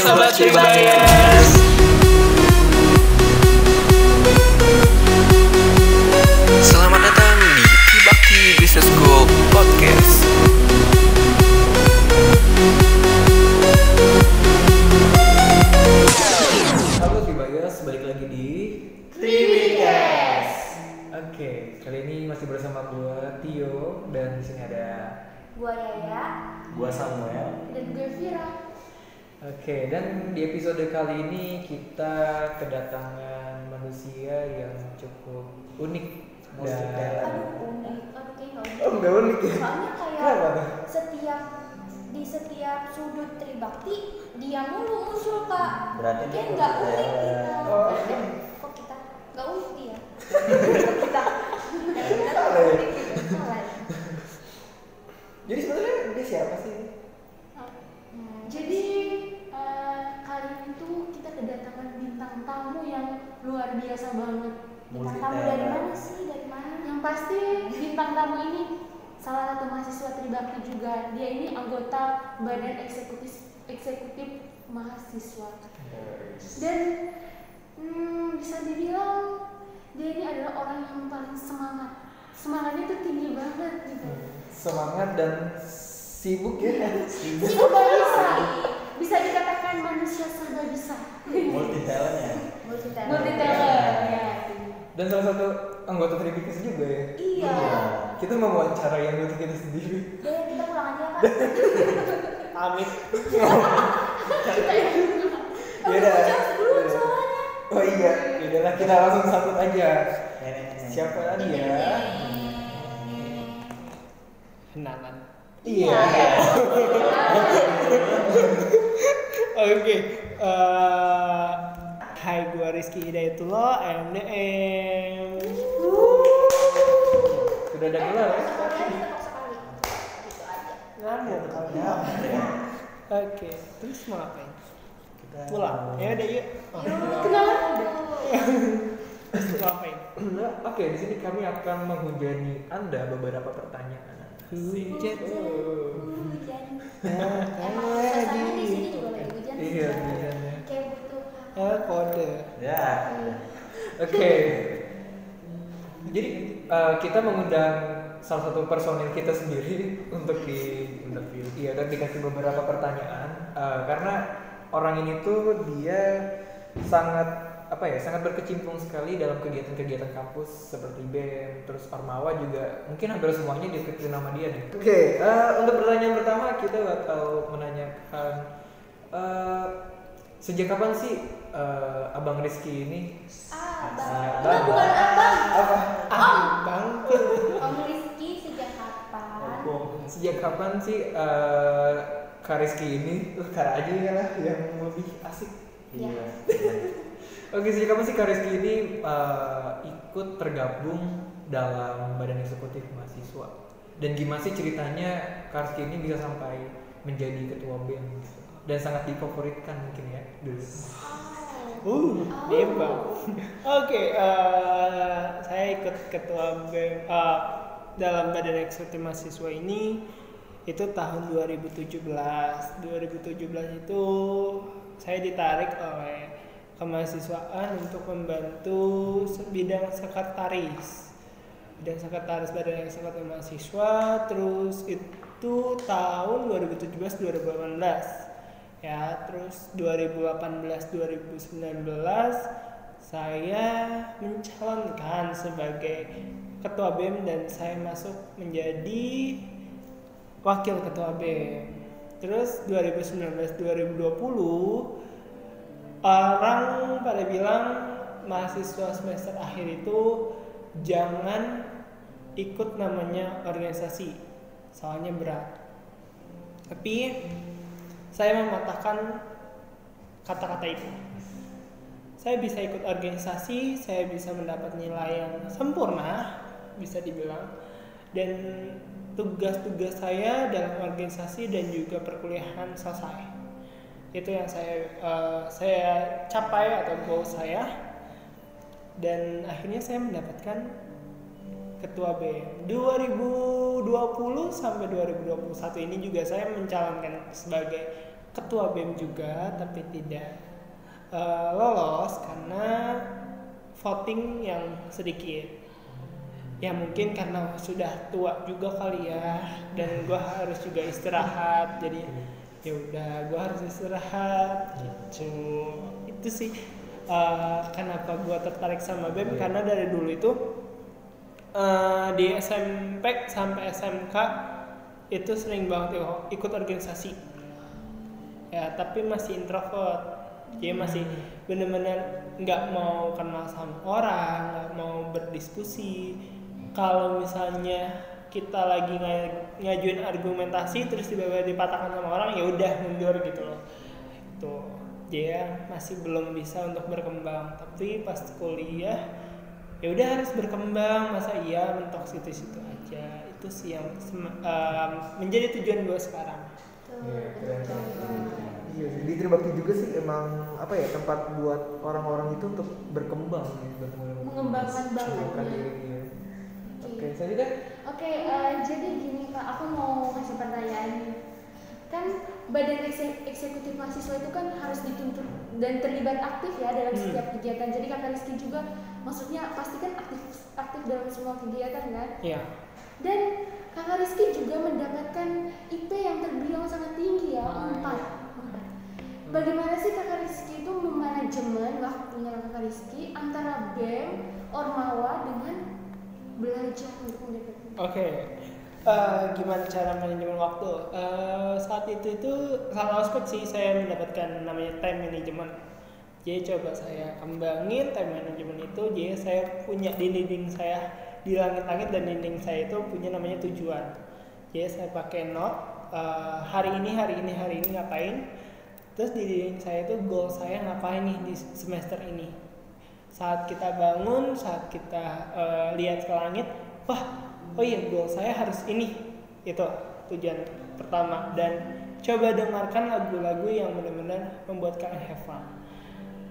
Sobat Tribayers Selamat datang di Kibaki Business School Podcast. Halo Tribayers, balik lagi di Oke, kali ini masih bersama gua Tio dan di sini ada Gua Yaya. Gua Samuel. dan gue Vira. Oke, dan di episode kali ini kita kedatangan manusia yang cukup unik dan Aduh unik, aduh unik. Oh, nggak unik ya? Soalnya kayak Kenapa setiap di setiap sudut Tribakti dia mulu muncul kak. Berarti kayak dia nggak musik unik kita. Oh. Eh, kok kita nggak unik dia? kita. Kita ya? unik gitu. Ya? Jadi sebenarnya dia siapa sih? Bintang tamu yang luar biasa banget. Bintang tamu dari mana sih? Dari mana? Yang pasti bintang tamu ini salah satu mahasiswa Tribakti juga. Dia ini anggota Badan Eksekutif Eksekutif Mahasiswa. Dan hmm, bisa dibilang dia ini adalah orang yang paling semangat. Semangatnya tuh tinggi banget gitu. Semangat dan sibuk ya? Serba bisa. Bisa dikatakan manusia serba bisa. Multi talent ya. Multi talent. Multi talent ya. Dan salah satu anggota Tribikis juga ya? Iya. Kita mau wawancara yang anggota kita sendiri Deh, kita pulang aja kak. Amit. Yaudah Belum soalnya. Oh iya, yaudahlah kita langsung sambut aja. Siapa lagi ya? kenalan. Iya Oke, eh, Hai gua Rizky Hidayatullah, MDM. Sudah ada gelar ya? Ngamuk Ya, ya. Oke, terus mau ngapain? Kita Pulang. Ya udah yuk. Oh, Kenalan terus mau ngapain? Oke, di sini kami akan menghujani Anda beberapa pertanyaan. Hujan. Hujan. Nah, di lagi. Hujan. sih. Iya, hujannya. Kayak butuh. Eh, kode. Ya. Oke. Jadi eh, kita mengundang salah satu personil kita sendiri untuk di interview. Iya, dan dikasih beberapa pertanyaan Eh, karena orang ini tuh dia sangat apa ya sangat berkecimpung sekali dalam kegiatan-kegiatan kampus seperti BEM terus Ormawa juga mungkin hampir semuanya diikuti nama dia deh. Oke, eh, untuk pertanyaan pertama kita bakal menanyakan eh, sejak kapan sih eh, Abang Rizky ini Ah, Ah, bang. Itu bukan abang. apa Ah, bang. Om Rizky sejak kapan? Sejak kapan sih eh Kak Rizky ini uh, Kak aja ya lah yang lebih asik Iya. Iya. oke sejak kapan sih Kak Rizky ini eh, ikut tergabung dalam badan eksekutif mahasiswa dan gimana sih ceritanya Kak Rizky ini bisa sampai menjadi ketua BEM gitu? Dan sangat difavoritkan mungkin ya dulu Uh, nembak. Oke, eh, saya ikut ketua BEM eh, dalam Badan Eksekutif Mahasiswa ini itu tahun 2017. 2017 itu saya ditarik oleh kemahasiswaan untuk membantu bidang sekretaris. Bidang sekretaris Badan Eksekutif Mahasiswa terus itu tahun 2017 2018 ya terus 2018 2019 saya mencalonkan sebagai ketua BEM dan saya masuk menjadi wakil ketua BEM terus 2019 2020 orang pada bilang mahasiswa semester akhir itu jangan ikut namanya organisasi soalnya berat. Tapi saya mematahkan kata-kata itu. Saya bisa ikut organisasi, saya bisa mendapat nilai yang sempurna, bisa dibilang. Dan tugas-tugas saya dalam organisasi dan juga perkuliahan selesai. Itu yang saya eh, saya capai atau goal saya. Dan akhirnya saya mendapatkan ketua BEM 2020 sampai 2021 ini juga saya mencalonkan sebagai ketua BEM juga tapi tidak eh, lolos karena voting yang sedikit. Ya mungkin karena sudah tua juga kali ya dan gua harus juga istirahat jadi ya udah gua harus istirahat gitu. Itu sih eh, kenapa gua tertarik sama BEM karena dari dulu itu eh, di SMP sampai SMK itu sering banget ya, ikut organisasi. Ya tapi masih introvert. Jadi masih bener-bener nggak mau kenal sama orang nggak mau berdiskusi. Kalau misalnya kita lagi nga- ngajuin argumentasi terus tiba-tiba dipatahkan sama orang ya udah mundur gitu loh. Itu dia masih belum bisa untuk berkembang. Tapi pas kuliah ya udah harus berkembang masa iya mentok situ-situ aja itu sih yang sem- em, menjadi tujuan gue sekarang Iya, keren. Iya di Tribakti juga sih emang apa ya tempat buat orang-orang itu untuk berkembang ya, berkembang. Mengembangkan bakatnya. iya. Oke. Oke, selanjutnya Oke, eh, jadi gini Pak, aku mau ngasih pertanyaan. Kan badan ekse- eksekutif mahasiswa itu kan harus dituntut dan terlibat aktif ya dalam Hmm. setiap kegiatan. Jadi kakak Rizky juga, maksudnya pasti kan aktif aktif dalam semua kegiatan kan? ya Dan kakak Rizky juga mendapatkan IP yang terbilang sangat tinggi ya, empat. Bagaimana sih kakak Rizky itu memanajemen waktunya kakak Rizky antara BEM, Ormawa dengan belajar untuk mendapatkan Oke, Eh, gimana cara manajemen waktu? Eh, saat itu itu salah aspek sih saya mendapatkan namanya time management. Jadi coba saya kembangin time management itu, jadi saya punya di dinding saya di langit-langit dan dinding saya itu punya namanya tujuan. Jadi saya pakai note eh, hari ini hari ini hari ini ngapain. Terus di dinding saya itu goal saya ngapain nih di semester ini saat kita bangun, saat kita eh, lihat ke langit, wah, oh iya goal saya harus ini, itu tujuan pertama. Dan coba dengarkan lagu-lagu yang benar-benar membuat kalian have fun.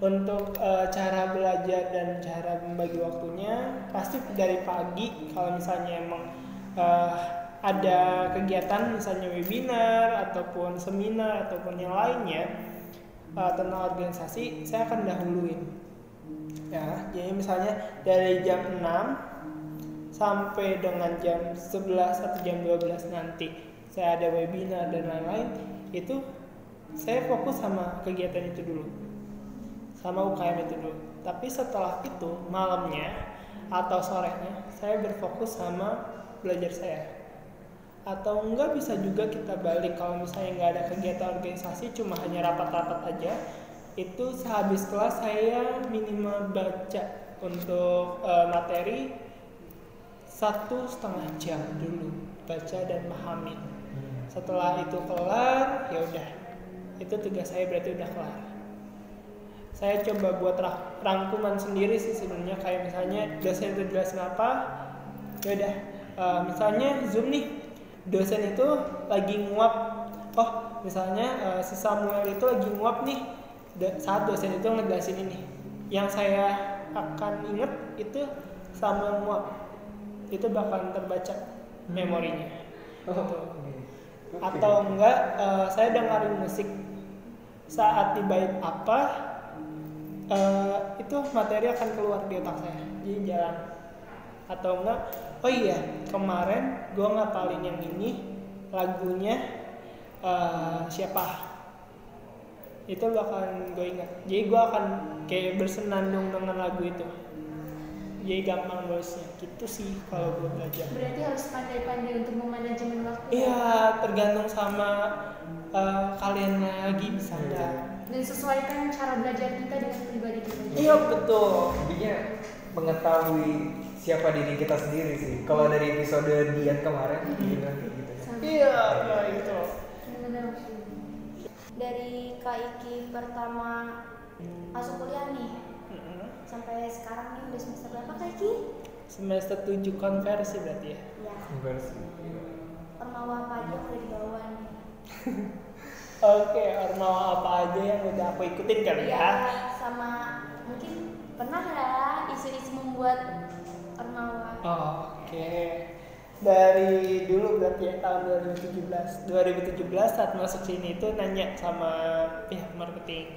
Untuk eh, cara belajar dan cara membagi waktunya pasti dari pagi kalau misalnya emang eh, ada kegiatan misalnya webinar ataupun seminar ataupun yang lainnya eh, tentang organisasi saya akan dahuluin. Ya jadi misalnya dari jam 6 sampai dengan jam 11 atau jam 12 nanti. Saya ada webinar dan lain-lain. Itu saya fokus sama kegiatan itu dulu. Sama UKM itu dulu. Tapi setelah itu malamnya atau sorenya saya berfokus sama belajar saya. Atau enggak bisa juga kita balik. Kalau misalnya nggak ada kegiatan organisasi cuma hanya rapat-rapat aja itu sehabis kelas saya minimal baca untuk eh, materi satu setengah jam dulu baca dan pahami. Setelah itu kelar ya udah. Itu tugas saya berarti udah kelar. Saya coba buat ra- rangkuman sendiri sih sebenarnya. Kayak misalnya dosen itu jelasin apa ya udah. Eh, misalnya zoom nih. Dosen itu lagi nguap. Oh misalnya eh, si Samuel itu lagi nguap nih. Saat dosen itu ngejelasin ini. Yang saya akan inget itu Samuel nguap itu bakalan terbaca memorinya. Oh, Gitu. atau enggak eh, saya dengerin musik saat di bait apa eh, itu materi akan keluar di otak saya jadi jalan. Atau enggak oh iya kemarin gue ngapalin yang ini lagunya eh, siapa? Itu bakalan gue ingat. Jadi gue akan kayak bersenandung dengan lagu itu jadi gampang nulisnya gitu sih kalau gue belajar Berarti harus pandai-pandai untuk memanajemen waktu. Iya, tergantung sama eh, kalian lagi bisa nggak. Dan sesuaikan cara belajar kita dengan pribadi kita. Iya betul. Intinya mengetahui siapa diri kita sendiri sih. Kalau dari episode Dian kemarin, dia bilang kayak gitu. ya. Iya, iya itu. Benar. Dari Kak Iki pertama masuk kuliah nih. Sampai sekarang nih udah semester berapa Kak Iki? Semester 7 konversi berarti ya. Ya, Versi. permawa apa aja yang udah dibawa nih? Oke, ormawa apa aja yang udah aku ikutin kali ya? Ya, sama mungkin pernah ya isu-isu membuat permawa. Oke. dari dulu berarti ya tahun 2017 2017 saat masuk sini itu nanya sama pihak marketing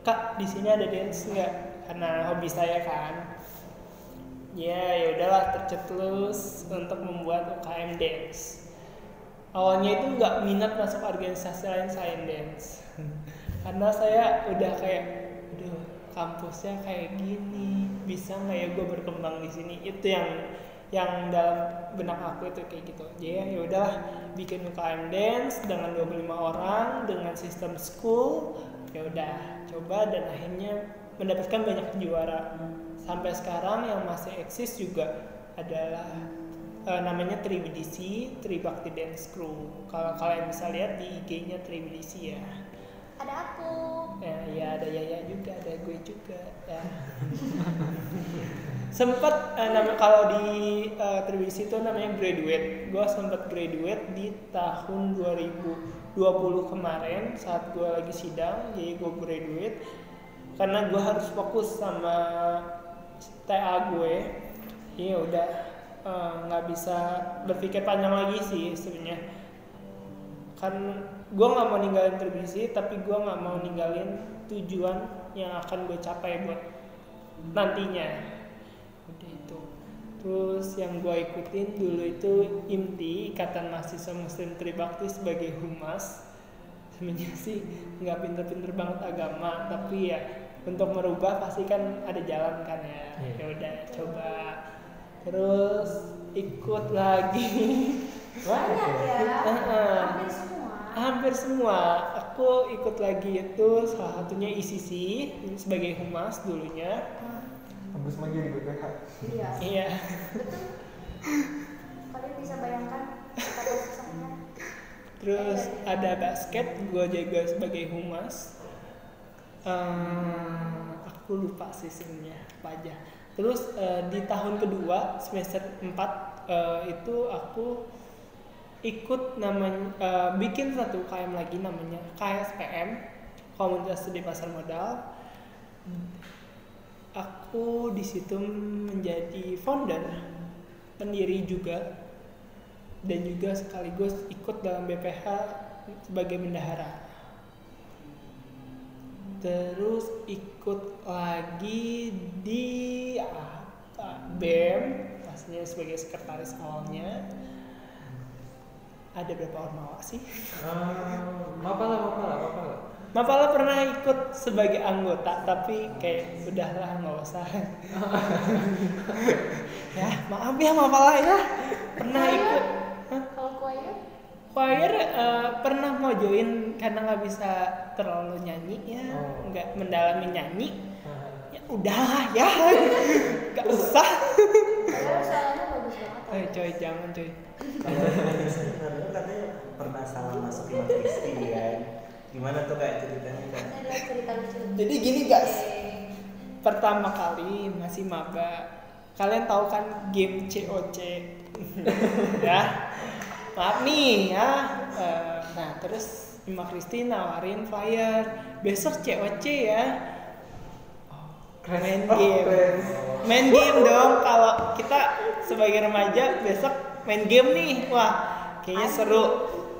kak di sini ada dance nggak karena hobi saya kan. Ya ya udahlah tercetus untuk membuat UKM dance. Awalnya itu nggak minat masuk organisasi lain selain dance. Karena saya udah kayak aduh kampusnya kayak gini bisa nggak ya gue berkembang di sini? Itu yang yang dalam benak aku itu kayak gitu. Jadi ya udahlah bikin UKM dance dengan 25 orang dengan sistem school ya udah coba dan akhirnya mendapatkan banyak juara. Sampai sekarang yang masih eksis juga adalah eh, namanya Tribidisi Tribakti Dance Crew. Kalau kalian bisa lihat di IG-nya Tribidisi ya. Ada aku. ya, ya ada Yaya juga ada gue juga ya. Sempat eh, nama kalau di eh, Tribisi itu namanya graduate. Gue sempat graduate di tahun 2020 kemarin saat gue lagi sidang jadi gue graduate karena gue harus fokus sama TA gue. Ini udah eh, nggak bisa berpikir panjang lagi sih sebenarnya. Kan gue nggak mau ninggalin Tribisi tapi gue nggak mau ninggalin tujuan yang akan gue capai buat nantinya. Udah itu. Terus yang gue ikutin dulu itu IMTI Ikatan Mahasiswa Muslim Tribakti sebagai humas. Sebenarnya sih nggak pinter-pinter banget agama tapi ya untuk merubah pasti kan ada jalan kan ya Iya. ya udah coba terus ikut lagi Banyak ya. Heeh. Hampir semua. hampir semua aku ikut lagi itu salah satunya ICC sebagai humas dulunya Tembus maju di BPH. Iya. iya Betul. Kalian bisa bayangkan terus ada basket gue jaga sebagai humas Eh, aku lupa sih sebenarnya apa aja. Terus eh, di tahun kedua semester 4 eh, itu aku ikut namanya eh, bikin satu KM lagi namanya KSPM Komunitas Studi Pasar Modal. Aku di situ menjadi founder pendiri juga dan juga sekaligus ikut dalam BPH sebagai bendahara terus ikut lagi di apa BEM pastinya sebagai sekretaris awalnya ada berapa ormawa sih? Ah, Mapala, mapala, mapala. Mapala pernah ikut sebagai anggota tapi kayak udahlah nggak usah. Ya maaf ya Mapala ya. Pernah ikut choir eh, pernah mau join karena nggak bisa terlalu nyanyi ya Oh. nggak mendalami nyanyi. Ya udahlah ya. Nggak usah. Eh coy jangan coy. Sebenarnya katanya pernah salah masuk Imam Kristi kan. Gimana tuh kayak ceritanya kan? Jadi gini guys. Pertama kali masih maba kalian tahu kan game COC ya maaf nih ya. Eh, nah terus Ima Kristi nawarin flyer. Besok COC ya. Main Oh, game. keren. main game dong. Kalau kita sebagai remaja besok main game nih. Wah kayaknya seru.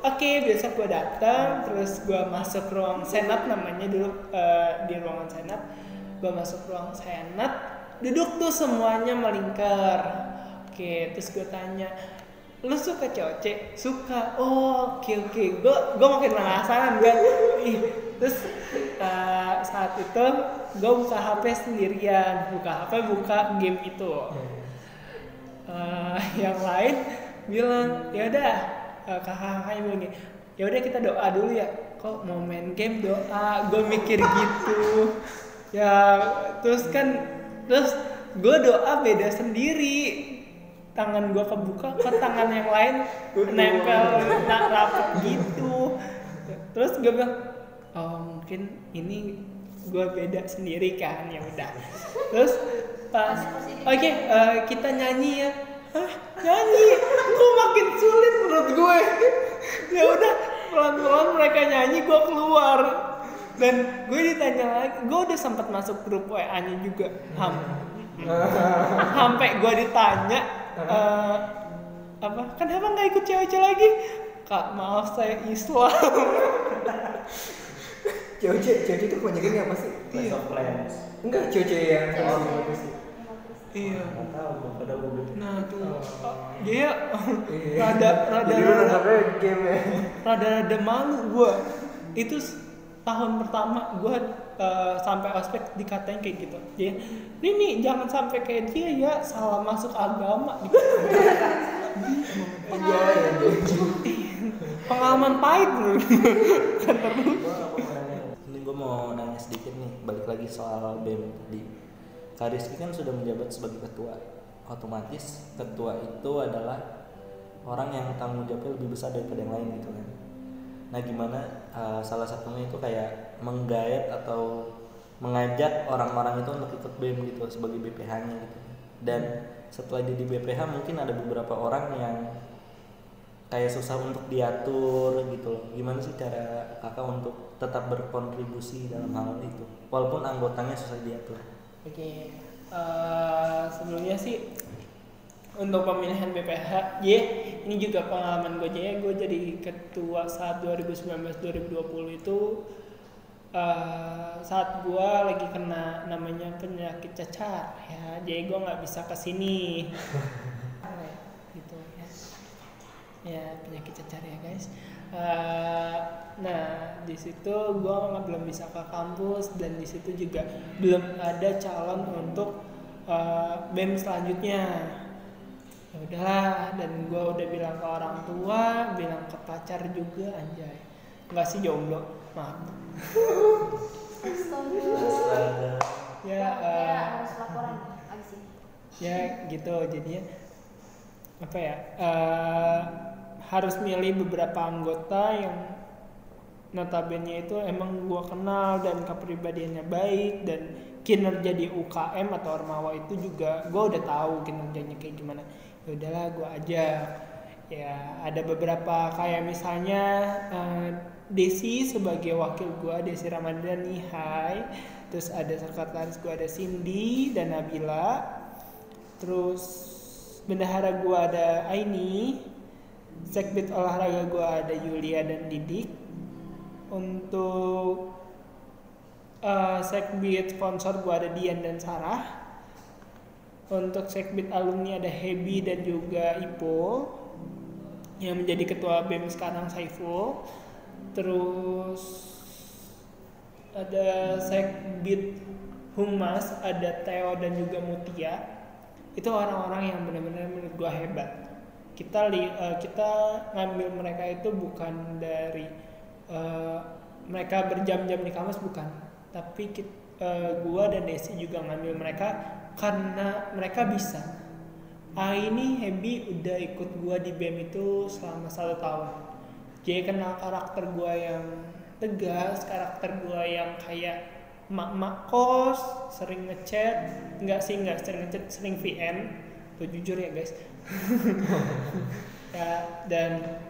Oke besok gue datang terus gue masuk ruang senat namanya dulu eh, di ruangan senat. Gue masuk ruang senat duduk tuh semuanya melingkar. Oke terus gue tanya lu suka cocek? Suka. Oh oke oke. Gue gue makin penasaran kan? Terus eh, saat itu gue buka hp sendirian. Buka hp buka game itu. Eh, yang lain bilang ya udah eh, kakak-kakaknya bilang ya udah kita doa dulu ya. Kok mau main game doa? Gue mikir gitu. Ya terus kan terus gue doa beda sendiri tangan gue kebuka ke tangan yang lain nempel nah, rapet gitu. Terus gue bilang oh mungkin ini gue beda sendiri kan ya udah. Terus pas oke eh, kita nyanyi ya. Hah, nyanyi? Kok makin sulit menurut gue? Ya udah pelan-pelan mereka nyanyi gue keluar. Dan gue ditanya lagi gue udah sempat masuk grup WA nya juga Ham- sampai gue ditanya eh, apa? Kenapa nggak ikut cewek-cewek lagi? Kak maaf saya Islam. Cewek-cewek cewek itu kebanyakan apa sih? Clash of Clans. Enggak, cewek-cewek yang Cewek. iya. Nggak tahu gue pada gue nah tuh oh, dia Iya. rada rada Jadi nangkapnya game ya. rada rada malu gue itu tahun pertama sampai ospek dikatain kayak gitu. Nih nih jangan sampai kayak dia ya salah masuk agama. Iya, iya, iya. pengalaman pahit bro. Ini gue mau nanya sedikit nih balik lagi soal BEM tadi. Kak Rizky kan sudah menjabat sebagai ketua. Otomatis ketua itu adalah orang yang tanggung jawabnya lebih besar daripada yang lain gitu kan. Nah gimana uh, salah satunya itu kayak menggayat atau mengajak orang-orang itu untuk ikut BEM gitu sebagai BPH-nya gitu dan setelah dia di BPH mungkin ada beberapa orang yang kayak susah untuk diatur gitu loh. Gimana sih cara kakak untuk tetap berkontribusi dalam hal itu walaupun anggotanya susah diatur? Oke, eh, sebelumnya sih untuk pemilihan BPH, ya ini juga pengalaman gue aja ya, gue jadi ketua saat 2019-2020 itu eh, saat gue lagi kena namanya penyakit cacar ya, jadi gue nggak bisa ke sini, gitu ya, ya penyakit cacar ya guys. Eh, nah di situ gue belum bisa ke kampus dan di situ juga belum ada calon untuk eh, bem selanjutnya. Ya udahlah dan gue udah bilang ke orang tua bilang ke pacar juga anjay. Nggak sih jomblo? Maaf. Ya eh, harus laporan abis ini. ya gitu. Jadinya apa ya eh, harus milih beberapa anggota yang notabene itu emang gua kenal dan kepribadiannya baik dan kinerja di UKM atau Ormawa itu juga gua udah tahu kinerjanya kayak gimana. Ya udahlah gua aja. Ya ada beberapa kayak misalnya eh, Desi sebagai wakil gua Desi Ramadhani Hai. Terus ada sekretaris gua ada Cindy dan Nabila. Terus bendahara gua ada Aini. Sekbid olahraga gua ada Yulia dan Didik. Untuk uh, sekbid sponsor gua ada Dian dan Sarah. Untuk sekbid alumni ada Hebi dan juga Ipo. Yang menjadi ketua BEM sekarang Saiful terus ada sekbid humas ada Theo dan juga Mutia. Itu orang-orang yang benar-benar menurut gua hebat. Kita li, eh, kita ngambil mereka itu bukan dari eh, mereka berjam-jam di kampus bukan. Tapi kit- eh, gua dan Desi juga ngambil mereka karena mereka bisa. Ah ini Hebi udah ikut gua di BEM itu selama satu tahun jadi kenal karakter gua yang tegas karakter gua yang kayak mak-mak kos sering ngechat. Nggak sih nggak sering ngechat sering VN tuh jujur ya guys. Ya dan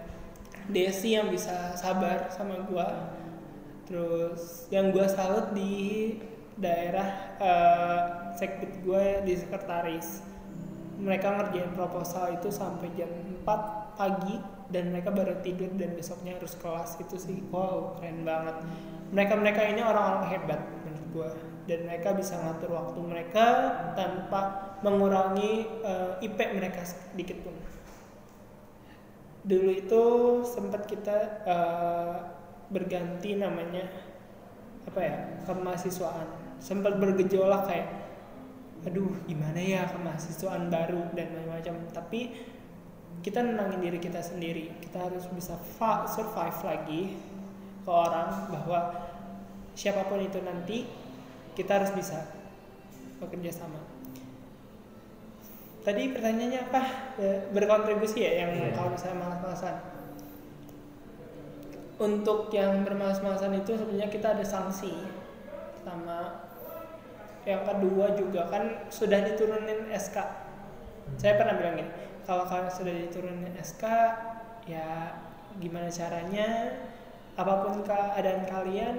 Desi yang bisa sabar sama gua. Terus yang gua salut di daerah eh, sekbid gue di sekretaris. Mereka ngerjain proposal itu sampai jam 4 pagi dan mereka baru tidur dan besoknya harus kelas itu sih. Wow keren banget. Mereka mereka ini orang-orang hebat menurut gue dan mereka bisa ngatur waktu mereka tanpa mengurangi eh, IP mereka sedikit pun. Dulu itu sempat kita eh, berganti namanya apa ya kemahasiswaan. Sempat bergejolak kayak aduh gimana ya kemahasiswaan baru dan macam-macam tapi kita nenangin diri kita sendiri. Kita harus bisa survive lagi ke orang bahwa siapa pun itu nanti kita harus bisa bekerja sama. Tadi pertanyaannya apa? Ya, berkontribusi ya yang Iya. kalau misalnya malas-malasan. Untuk yang bermalas-malasan itu sebenarnya kita ada sanksi sama yang kedua juga kan sudah diturunin SK saya pernah bilang gini kalau kalian sudah diturunin SK ya gimana caranya? Apa pun keadaan kalian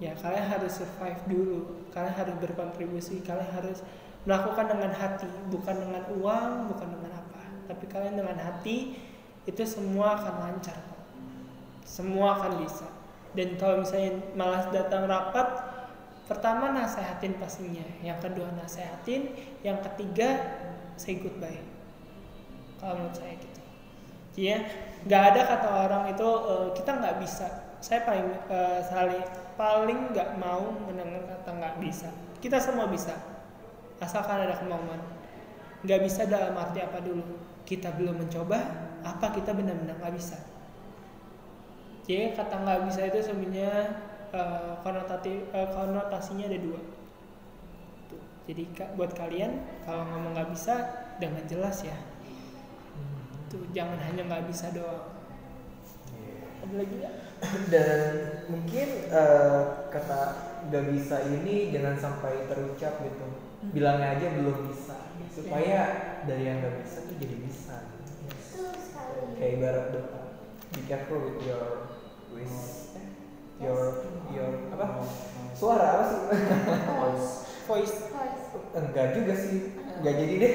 ya kalian harus survive dulu. Kalian harus berkontribusi kalian harus melakukan dengan hati bukan dengan uang bukan dengan apa. Tapi kalian dengan hati itu semua akan lancar semua akan bisa. Dan kalau misalnya malas datang rapat pertama nasehatin pastinya yang kedua nasehatin yang ketiga say goodbye kalau menurut saya gitu. Ya nggak ada kata orang itu eh, kita nggak bisa. Saya paling eh, saling paling nggak mau mendengar kata nggak bisa. Kita semua bisa asalkan ada kemauan. Nggak bisa dalam arti apa dulu. Kita belum mencoba apa kita benar-benar nggak bisa? Jadi kata nggak bisa itu sebenarnya konotasi eh, konotasinya ada dua. Jadi buat kalian kalau ngomong nggak bisa dengan jelas ya tuh jangan hanya nggak bisa doang. Ada lagi nggak? Dan mungkin eh, kata gak bisa ini jangan sampai terucap gitu. Bilangnya aja belum bisa. Supaya dari yang gak bisa tuh jadi bisa. Sekali. kayak ibarat doa. Be careful with your wish eh, your your apa? Suara apa sih? Voice. voice. Voice. enggak juga sih. Enggak jadi deh.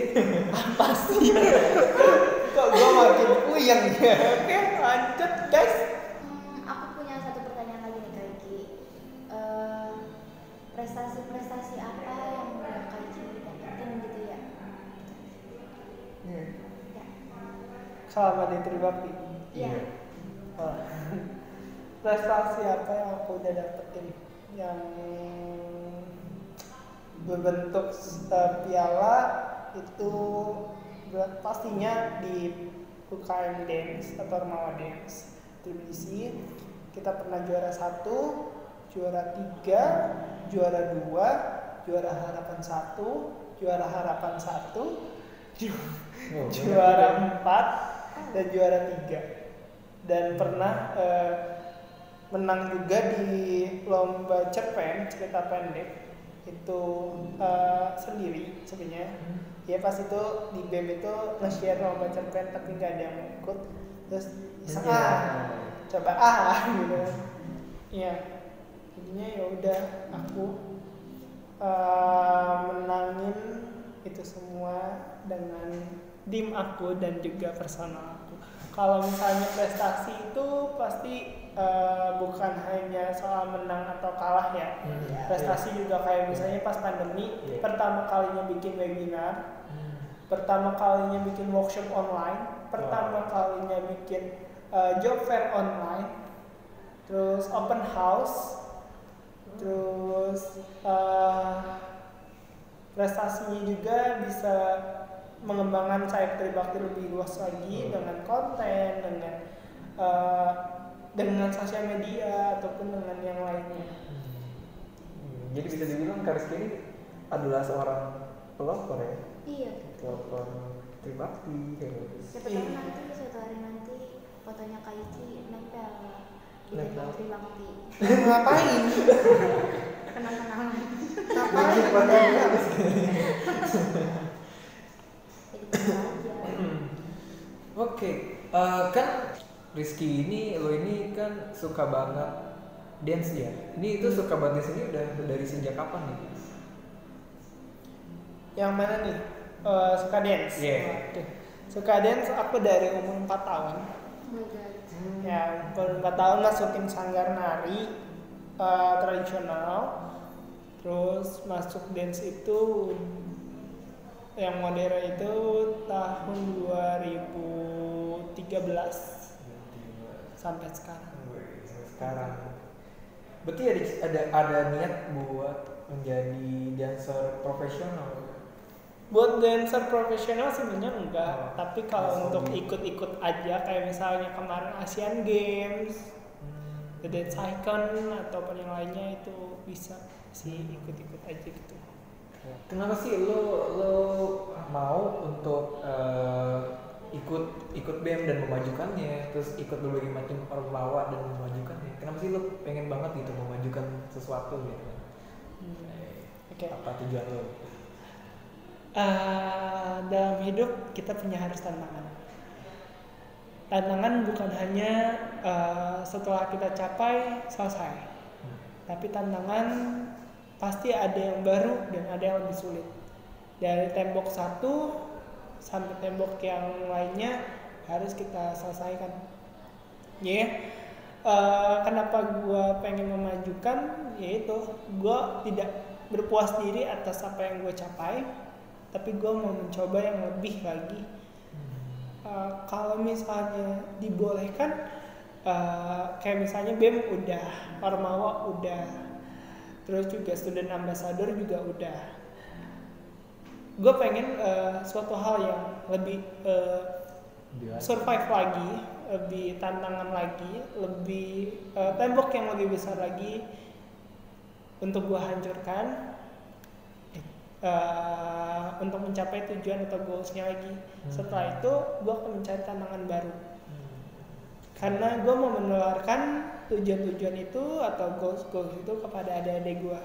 Pasti kok gua makin puyeng ya oke lanjut guys Hmm, aku punya satu pertanyaan lagi nih Kak Iki. Eh, prestasi-prestasi apa yang udah Kak Iki dapetin gitu ya? Ya. selama di Tribakti Iya. Oh. prestasi apa yang aku udah dapetin yang berbentuk piala itu pastinya di UKM Dance atau Remawa Dance Tbilisi kita pernah juara satu juara tiga juara dua juara harapan satu juara harapan satu ju- Oh, juara empat dan juara tiga. Dan pernah eh, menang juga di lomba cerpen cerita pendek. Itu eh, sendiri sebenarnya ya pas itu di BEM itu nge-share lomba cerpen tapi nggak ada yang ikut. Terus iseng Iya. ah coba ah gitu. Iya. Jadinya ya udah aku eh, menangin itu semua dengan tim aku dan juga personal aku. Kalau misalnya prestasi itu pasti eh, bukan hanya soal menang atau kalah ya. Hmm, prestasi juga kayak misalnya pas pandemi Iya. pertama kalinya bikin webinar pertama kalinya bikin workshop online pertama kalinya bikin uh, job fair online terus open house terus uh, prestasinya juga bisa mengembangkan sayap tribakti lebih luas lagi dengan konten dengan uh, dengan sosial media ataupun dengan yang lainnya. Hmm, jadi bisa dibilang Kariski ini adalah seorang pelopor ya? Iya. Pelopor tribakti kayak gitu Siapa tahu nanti suatu hari nanti fotonya Kak Iki nempel di Nempel. Ngapain Kenang-kenangan. Mungkin pertanyaannya habis Jadi gitu aja. Oke, eh, kan Rizky ini lo ini kan suka banget dance ya. Ini itu suka banget dance ini udah dari sejak kapan nih? Yang mana nih? Eh, suka dance. Iya. Oke. Suka dance aku dari umur 4 tahun. Oh my god. Ya, umur 4 tahun masukin sanggar nari eh, tradisional. Terus masuk dance itu yang modern itu tahun 2013 sampai sekarang. Sekarang. Berarti ada ada ada niat buat menjadi dancer profesional. Buat dancer profesional sebenarnya enggak, Oh, tapi kalau untuk ikut-ikut aja kayak misalnya kemarin Asian Games, Hmm. The Dance Icon ataupun yang lainnya itu bisa sih ikut-ikut aja gitu. Kenapa sih lo lo mau untuk eh, ikut ikut BEM dan memajukannya, terus ikut berbagai macam perlawa dan memajukannya? Kenapa sih lo pengen banget gitu memajukan sesuatu gitu? Oke. Apa tujuan lo? Eh, dalam hidup kita punya harus tantangan. Tantangan bukan hanya eh, setelah kita capai selesai, tapi tantangan pasti ada yang baru dan ada yang lebih sulit. Dari tembok satu sampai tembok yang lainnya harus kita selesaikan ya eh, kenapa gue pengen memajukan yaitu gue tidak berpuas diri atas apa yang gue capai tapi gue mau mencoba yang lebih lagi. Eh, kalau misalnya dibolehkan eh, kayak misalnya BEM udah Ormawa udah terus juga student ambassador juga udah. Gue pengen eh, suatu hal yang lebih eh, survive lagi lebih tantangan lagi lebih eh, tembok yang lebih besar lagi untuk gue hancurkan eh, untuk mencapai tujuan atau goalsnya lagi. Setelah itu gue akan mencari tantangan baru. Karena gue mau menularkan tujuan-tujuan itu atau goals-goals itu kepada adik-adik gue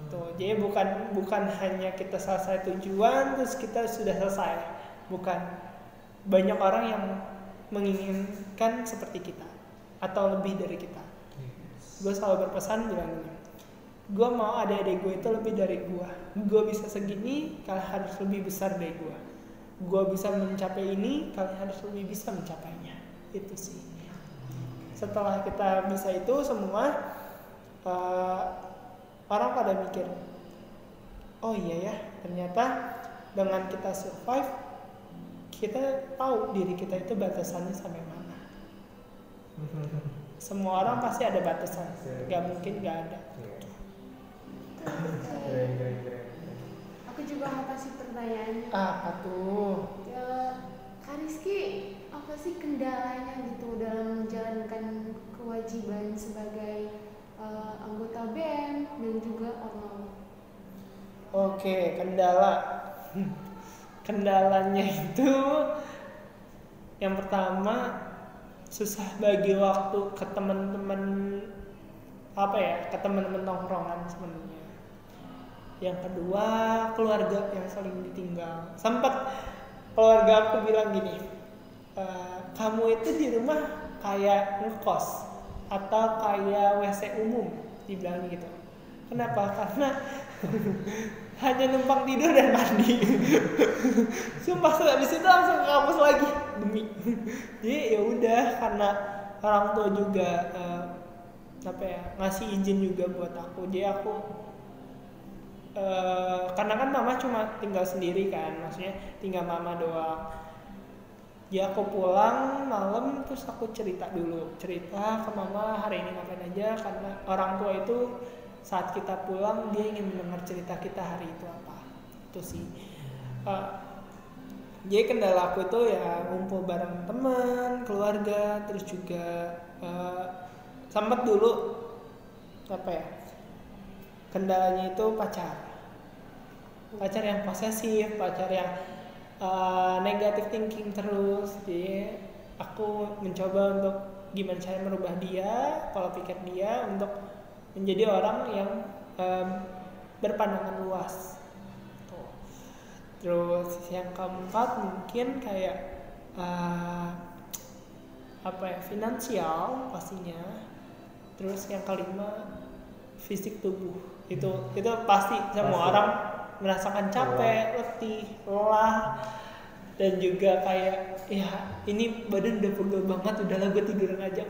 itu jadi bukan bukan hanya kita selesai tujuan terus kita sudah selesai. Bukan. Banyak orang yang menginginkan seperti kita atau lebih dari kita. Gue selalu berpesan bilang gue mau adik-adik gue itu lebih dari gue gue bisa segini kalian harus lebih besar dari gue gue bisa mencapai ini kalian harus lebih bisa mencapainya. Itu sih. Setelah kita bisa itu semua eh, orang pada mikir oh iya ya ternyata dengan kita survive kita tahu diri kita itu batasannya sampai mana. Semua orang pasti ada batasan. Nggak mungkin nggak ada. Keren. Aku juga mau kasih pertanyaan. apa tuh Ya, Kak Rizky, apa sih kendalanya gitu dalam menjalankan kewajiban sebagai eh, anggota BEM dan juga ormawa? Oke, kendala. Kendalanya itu yang pertama susah bagi waktu ke teman-teman apa ya, ke teman-teman tongkrongan sebenarnya. Yang kedua, keluarga yang saling ditinggal. Sempat keluarga aku bilang gini, "E, kamu itu di rumah kayak ngekos atau kayak WC umum, dibilang gitu. Kenapa? Karena hanya numpang tidur dan mandi sumpah habis itu langsung ke lagi demi jadi ya udah karena orang tua juga eh, apa ya ngasih izin juga buat aku jadi aku eh, karena kan mama cuma tinggal sendiri kan maksudnya tinggal mama doang. Ya aku pulang malam terus aku cerita dulu cerita ke mama hari ini ngapain aja? Karena orang tua itu saat kita pulang dia ingin mendengar cerita kita hari itu apa. Itu sih. Eh, jadi kendala aku itu ya ngumpul bareng teman keluarga terus juga eh, sempat dulu apa ya kendalanya itu pacar. Pacar yang posesif pacar yang eh, negative thinking terus. Jadi aku mencoba untuk gimana cara merubah dia pola pikir dia untuk menjadi orang yang em, berpandangan luas. Terus yang keempat mungkin kayak eh, apa ya finansial pastinya. Terus yang kelima fisik tubuh itu itu pasti semua Pasti. orang merasakan capek letih lelah dan juga kayak ya ini badan udah pegel banget udahlah gue tiduran aja.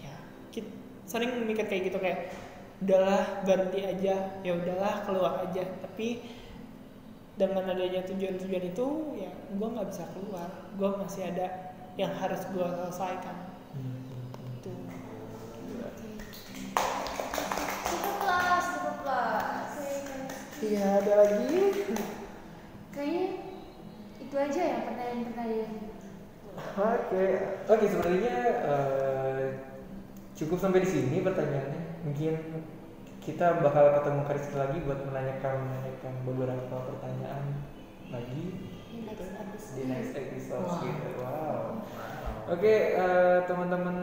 Ya kita sering mikir kayak gitu kayak udahlah berhenti aja. Ya udahlah keluar aja. Tapi dengan adanya tujuan-tujuan itu ya gue nggak bisa keluar. Gue masih ada yang harus gue selesaikan iya ada lagi Kayaknya itu aja ya pertanyaan-pertanyaan. Oke, oke sebenarnya eh, cukup sampai di sini pertanyaannya. Mungkin kita bakal ketemu Karis lagi buat menanyakan menanyakan beberapa pertanyaan lagi Di next episode. di next episode Wow. gitu. Wow. Oke, eh, teman-teman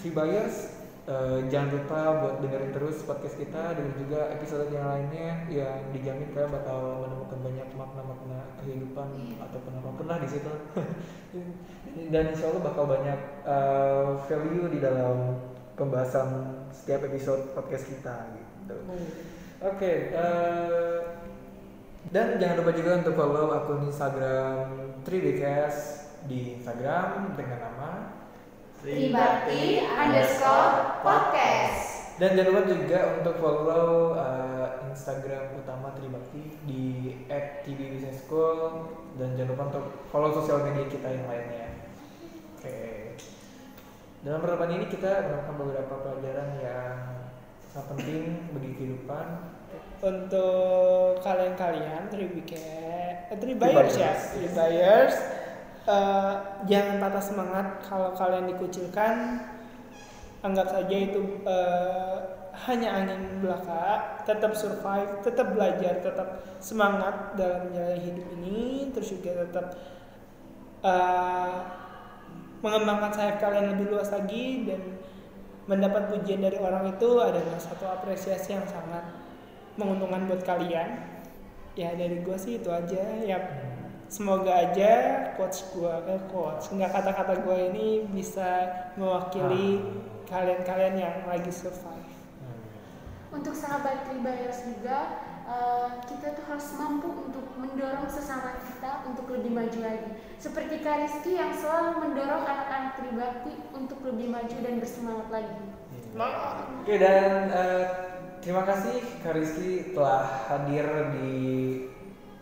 Tribuyers, eh, jangan lupa buat dengerin terus podcast kita dan juga episode yang lainnya yang dijamin kalian bakal menemukan banyak makna-makna kehidupan ataupun apa pun lah di situ. dan insya Allah bakal banyak eh, value di dalam pembahasan setiap episode podcast kita gitu. Oke, eh, Dan jangan lupa juga untuk follow akun Instagram Tribecast di Instagram dengan nama Tribakti underscore podcast. dan jangan lupa juga untuk follow uh, Instagram utama Tribakti di @tbbusinessschool dan jangan lupa untuk follow sosial media kita yang lainnya. Oke. Dalam pertemuan ini kita menemukan beberapa pelajaran yang sangat penting bagi kehidupan. untuk kalian-kalian tribike eh, tribuyers ya Tribuyers. Eh, jangan patah semangat. Kalau kalian dikucilkan anggap saja itu eh, hanya angin belaka. Tetap survive tetap belajar tetap semangat dalam menjalani hidup ini. Terus juga tetap eh, mengembangkan sayap kalian lebih luas lagi. Dan mendapat pujian dari orang itu adalah satu apresiasi yang sangat menguntungkan buat kalian. Ya dari gue sih itu aja. Ya semoga aja coach gue eh coach nggak kata-kata gue ini bisa mewakili kalian-kalian yang lagi survive Untuk sahabat Tribuyers juga, eh, kita tuh harus mampu untuk mendorong sesama kita untuk lebih maju lagi. Seperti Kak Rizky yang selalu mendorong anak-anak Tribakti untuk lebih maju dan bersemangat lagi. Oke dan uh, terima kasih Kak Rizky telah hadir di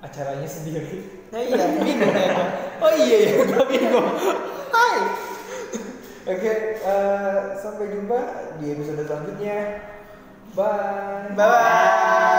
acaranya sendiri. Nah iya bingung ya gua. oh iya ya bingung hai Oke, uh, sampai jumpa di episode selanjutnya. Bye. bye